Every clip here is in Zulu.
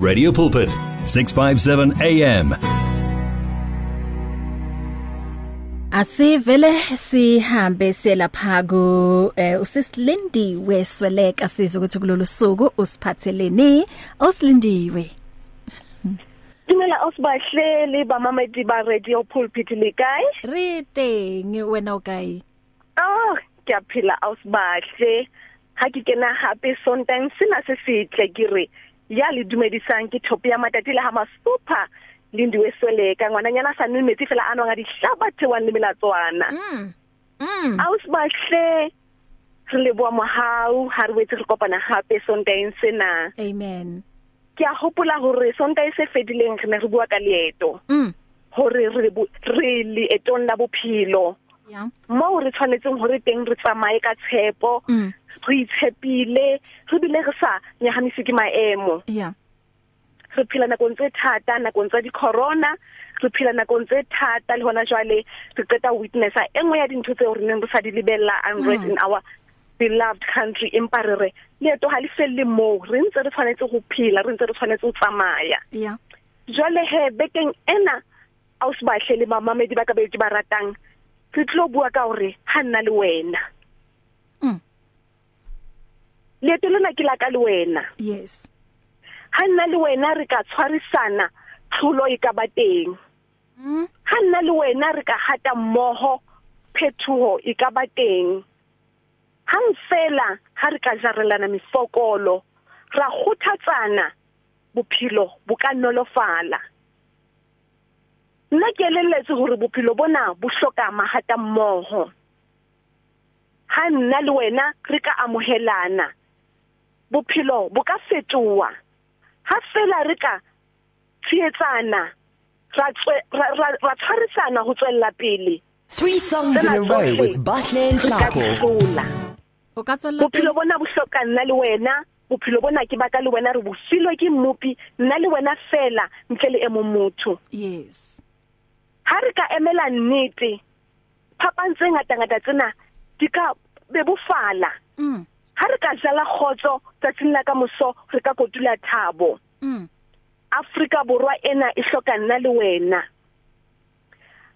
Radio Pulpit 657 AM Asivele sihambe selapha ku eh, usisilindi wesweleka. Sizwe ukuthi kulolu suku usiphatheleni osilindiwe Dumela osibahleli bamamedi ba radio pulpit le kae? Rite nge wena ukai. Oh, ke a phela ausbahle. Ha ke kena hape sontang sena se setle ke re ya le dumedisang ke thope ya matati le ha ma super lindiwe sweleka ngwananyana sa nne metsi fela anwa ga dihlaba thewan le melatswana. Mm mm Ausbahle re le boa mohau ha re wetse re kopana hape sontang sena. Amen Ke a hopola hore sontae se fedileng re ne re bua ka leeto. Mm hore re bo- re leetong la bophelo yeah mo re tshwanetseng hore teng re tsamaye ka tshepo Mm. Re itshepile re bile re sa nyahamisi ke maemo yeah re phela nakong tse thata nakong tsa di-corona re phela nakong tse thata le hona jwale re qeta witnessa e nngwe ya dintho tseo re neng re sa di lebella unrest Mm. in our beloved country empa re re leeto ha le felle moo re ntse re tshwanetse ho phela re ntse re tshwanetse ho tsamaya yeah jwale he bekeng ena a o se bahle le mamamedi ba ka be ke ba ratang re tlo bua ka hore ha nna le wena Mm. Leeto lena ke la ka le wena. Yes. Ha nna le wena re ka tshwarisana tlholo e ka ba teng. Mm ha nna le wena re ka hata mmoho phethoho e ka ba teng. Hang fela ha re ka jarelana mefokolo ra kgothatsana bophelo bo ka nolofala. Nna ke elelletse hore bophelo bona bo hloka mahata mmoho. Ha nna le wena re ka amohelana. Bophelo bo ka fetoha. Ha fela re ka tsietsana ra tswe- ra- tshwarisana ho tswella pele. Three songs in a row with Bahle and hlola. O ka tswela bophelo bona bo hloka nna le wena bophelo bona ke baka le wena re bo filwe ke mmupi nna le wena fela ntle le e mong motho. Yes. Ha re ka emela nnete phapang tse ngata ngata tsena di ka bebofala. Mm. Ha re ka jala khotso tsatsing la ka moso re ka kotula thabo. Mm. Afrika borwa ena e hloka nna le wena.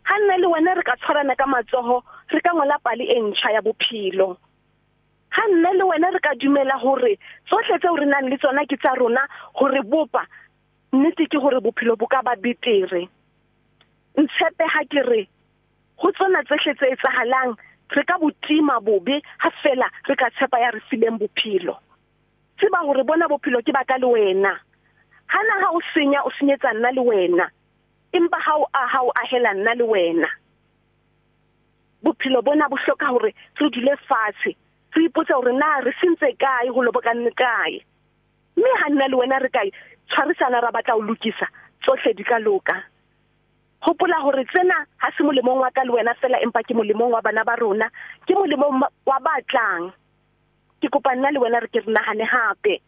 Ha nna le wena re ka tshwarana ka matsoho re ka ngola pali e ntjha ya bophelo. Ha nna le wena re ka dumela hore tsohle tseo re nang le tsona ke tsa rona hore bopa. Nnete ke hore bophelo bo ka ba betere. Ntshepe ha ke re ho tsona tsohle tse etsahalang re ka botima bobe ha fela re ka tshepa ya re fileng bophelo. Tseba hore bona bophelo ke baka le wena. Hana ha o senya o senyetsa nna le wena. Empa ha o aha o ahela nna le wena. Bophelo bona bo hloka hore re dule fatshe. Re ipotse hore na re sentse kae ho lobokanne kae. Mme ha nna le wena re ka tshwarisana ra batla ho lokisa. Tsohle di ka loka. Hopola hore tsena ha se molemong wa ka le wena fela empa ke molemong wa bana ba rona. Ke molemong ma- wa batlang ke kopa nna le wena re ke re nahane hape.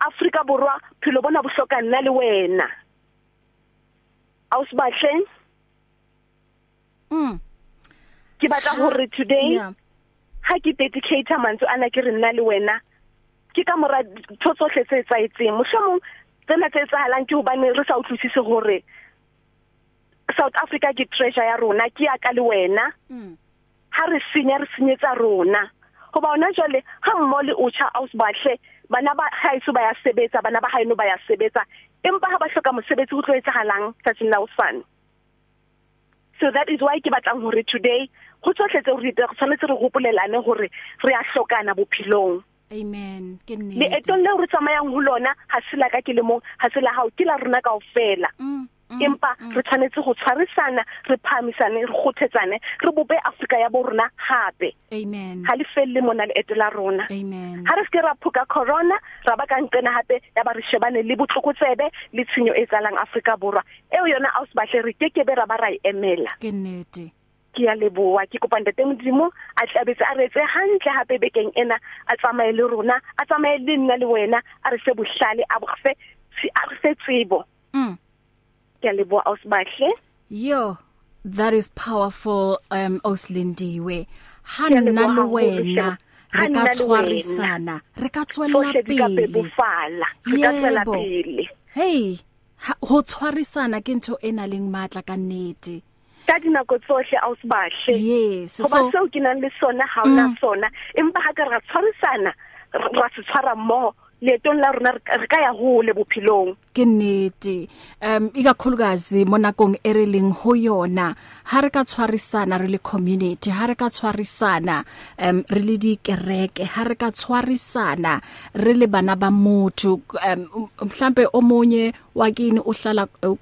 Afrika borwa phelo bona bo hloka nna le wena. Ausbahle mm. Ke batla hore today yeah. ha ke dedicate mantswe ana ke re nna le wena ke ka mora ntho tsohle tse etsaetseng mohlomong tsena tse etsahalang ke hobane re sa utlwisise hore South Africa ke treasure ya rona ke ya ka le wena. Mm. Ha re senya re senyetsa rona. Hoba ona jwale ha mmo le utsha ausbahle bana ba haeso ba ya sebetsa bana ba haeno ba ya sebetsa. Empa ha ba hloka mosebetsi ho tlo etsahalang tsatsing la hosane. So that is why ke batlang hore today ho tsohle tseo re di- re tshwanetse re hopolelane hore re a hlokana bophelong. Amen. Ke nnete. Leetong leo re tsamayang ho lona ha se la ka ke le mong ha se la hao ke la rona kaofela. Mm mm, empa mm. re tshwanetse go tshwarisana re phamisane re kgothetsane re bope Afrika ya borona hape. Amen. Ha le felle mona le etela rona. Amen. Ha re se ke ra phuka corona ra ba ka nqena hape ya ba re shebane le botlokotsebe le tshenyo e tsalang Afrika borwa. Eo yona a o se batle re ke ke be ra ba ra e emela. Ke nnete. Ke ya leboa ke kopa ntate modimo a tlabetse a retse hantle hape bekeng ena a tsamaye le rona a tsamaye le nna le wena a re fe bohlale a bo fe a re fe tsebo. Mm ke ya leboa ausbahle yo that is powerful um oslindiwe ha Ke a nna leboha le haholo, wena hle. Ha re nna ka le tshwarisana re ka tswella tsohle di ka pele. bebofala re ka tswela Yebo. pele. Hey ha- ho tshwarisana ke ntho ena leng matla ka nnete. Ka dinako tsohle a o sebahle yes hoba so seo ke nang le sona ha ona sona. Empa ha ka re ra tshwarisana r- ra se tshwara mmoho. Leetong la rona re ka- ya hole bophelong. Ke nnete. Um ikakhulukazi mo nakong e re leng ho yona ha re ka tshwarisana re le community ha re ka tshwarisana um re le dikereke ha re ka tshwarisana re le bana ba motho. Um mhlambe omunye wakini uhlala eh,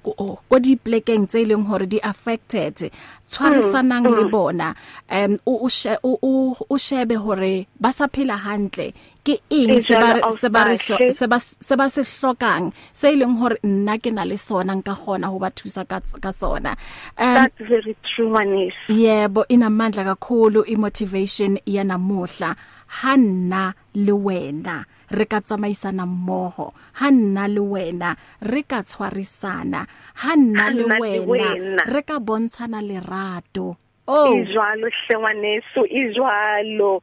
ko di plekeng tse leng hore di affected tshwarisanang le bona. Um o o she- o o- o shebe hore ba sa phela hantle ke eng E se ba se ba se ba se ba se hlokang se ileng hore nna ke na le sona nka gona ho ba thusa ka ka sona. Um that's very true manis yebo inamandla kakhulu imotivation ya namuhla hanna le wena re ka tsamaisana mmoho. Hanna le wena re ka tshwarisana. Hanna le Ha nna le wena wena. re ka bontshana lerato. Oh e jwalo hle ngwaneso e jwalo.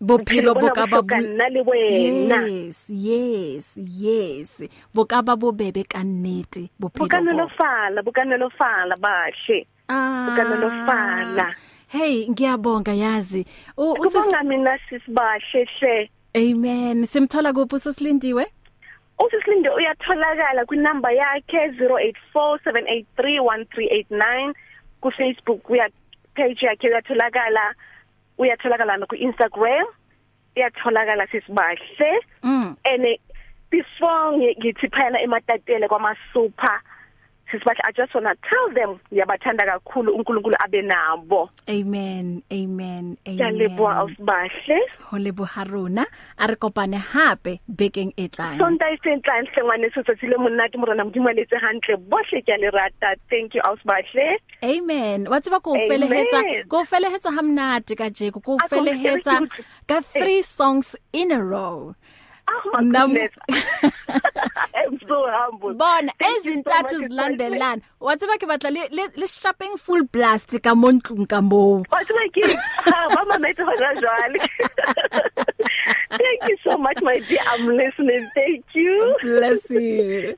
Bophelo bo bona ka bo ba hloka nna le wena. Yes yes yes. Bo ka ba bobebe ka nnete bophelo bo bukanolofala bukanolofala bahle. Ah. bukanolofala hey ngiyabonga yazi. U- usis- kubonga mina sisibahle hle. Amen. Simthola kuphi usisilindiwe usisilinde uyatholakala kwinamba yakhe 0847831389 kufacebook uya page yakhe uyatholakala uyatholakala no ku-instagram uyatholakala sisibahle. Mm. And before ngi- ngithi phana ematatele kwamasuper sisibahle i just want to tell them yabathanda kakhulu uNkulunkulu abe nabo. Amen amen ngiyaleboha amen. Awusibahle ho lebo haruna a re kopane hape bekeng e tlang. Sonta e sentlang hlengwane se tsatsi le monate morena modimo a letse hantle bohle ke a le rata. Thank you awusibahle amen. Wa tseba ko Amen. felehetsa ko felehetsa hamnate ka jeko ko A ko felehetsa felehetsa. ka 3 songs in a row. Oh my Nam- goodness. I'm so humble. Bona Thank you so ezintathu much, zilandelana. Wa tseba ke batla le le, le shopping full blast ka montlung ka mo wa tseba ke ha ba mametse hona jwale. Thank you so much my dear. I'm listening. Thank you. Bless you.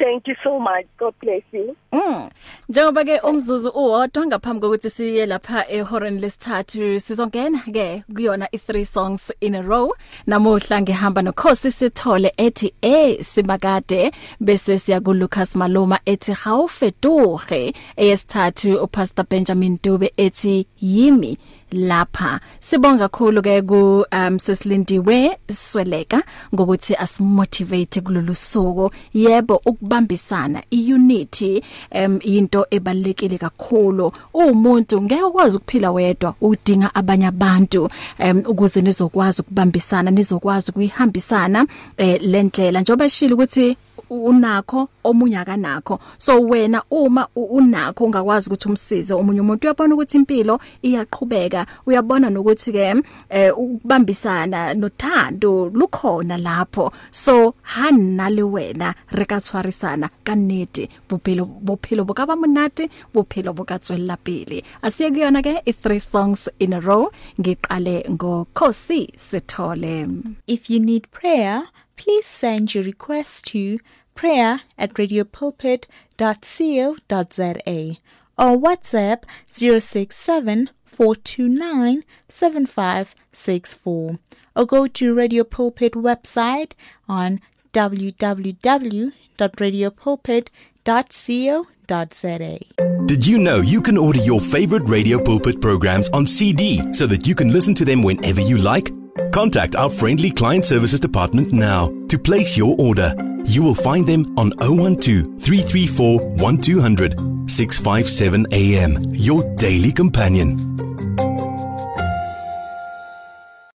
Thank you so much. God bless you. Mm. Njengoba ke umzuzu uwodwa ngaphambi kokuthi siye lapha ehoreni lesithathu sizongena ke kuyona i3 songs in a row. Namuhla ngihamba nokhosi sithole ethi eh simakade bese siya ku Lucas Maloma ethi hawufetuhe eyesithathu uPastor Benjamin Dube ethi yimi lapha. Sibonga kakhulu ke ku um sesilindiwe sweleka ngokuthi asimotivate kulolu suku. Yebo ukubambisana iunity um into ebalekile kakhulu. Umuntu ngeke ukwazi ukuphila wedwa udinga abanye abantu um ukuze nizokwazi ukubambisana nizokwazi kuyihambisana eh lendlela njoba eshila ukuthi unakho omunye akanakho. So wena uma u- unakho ungakwazi ukuthi umsize omunye umuntu uyabona ukuthi impilo iyaqhubeka. Uyabona nokuthi ke eh, ukubambisana nothando lukhona lapho. So hanna le wena re ka tshwarisana ka nnete bophelo bophelo bo ka ba monate bophelo bo ka tswella pele asiye kuyona ke i three songs in a row ngiqale ngokhosi sithole. If you need prayer, please send your request to prayer at radiopulpit.co.za or WhatsApp 067 429 7564 or go to Radio Pulpit website on www.radiopulpit.co.za. Did you know you can order your favorite Radio Pulpit programs on CD so that you can listen to them whenever you like? Contact our friendly client services department now to place your order. You will find them on 012 334 1200 657 AM, your daily companion.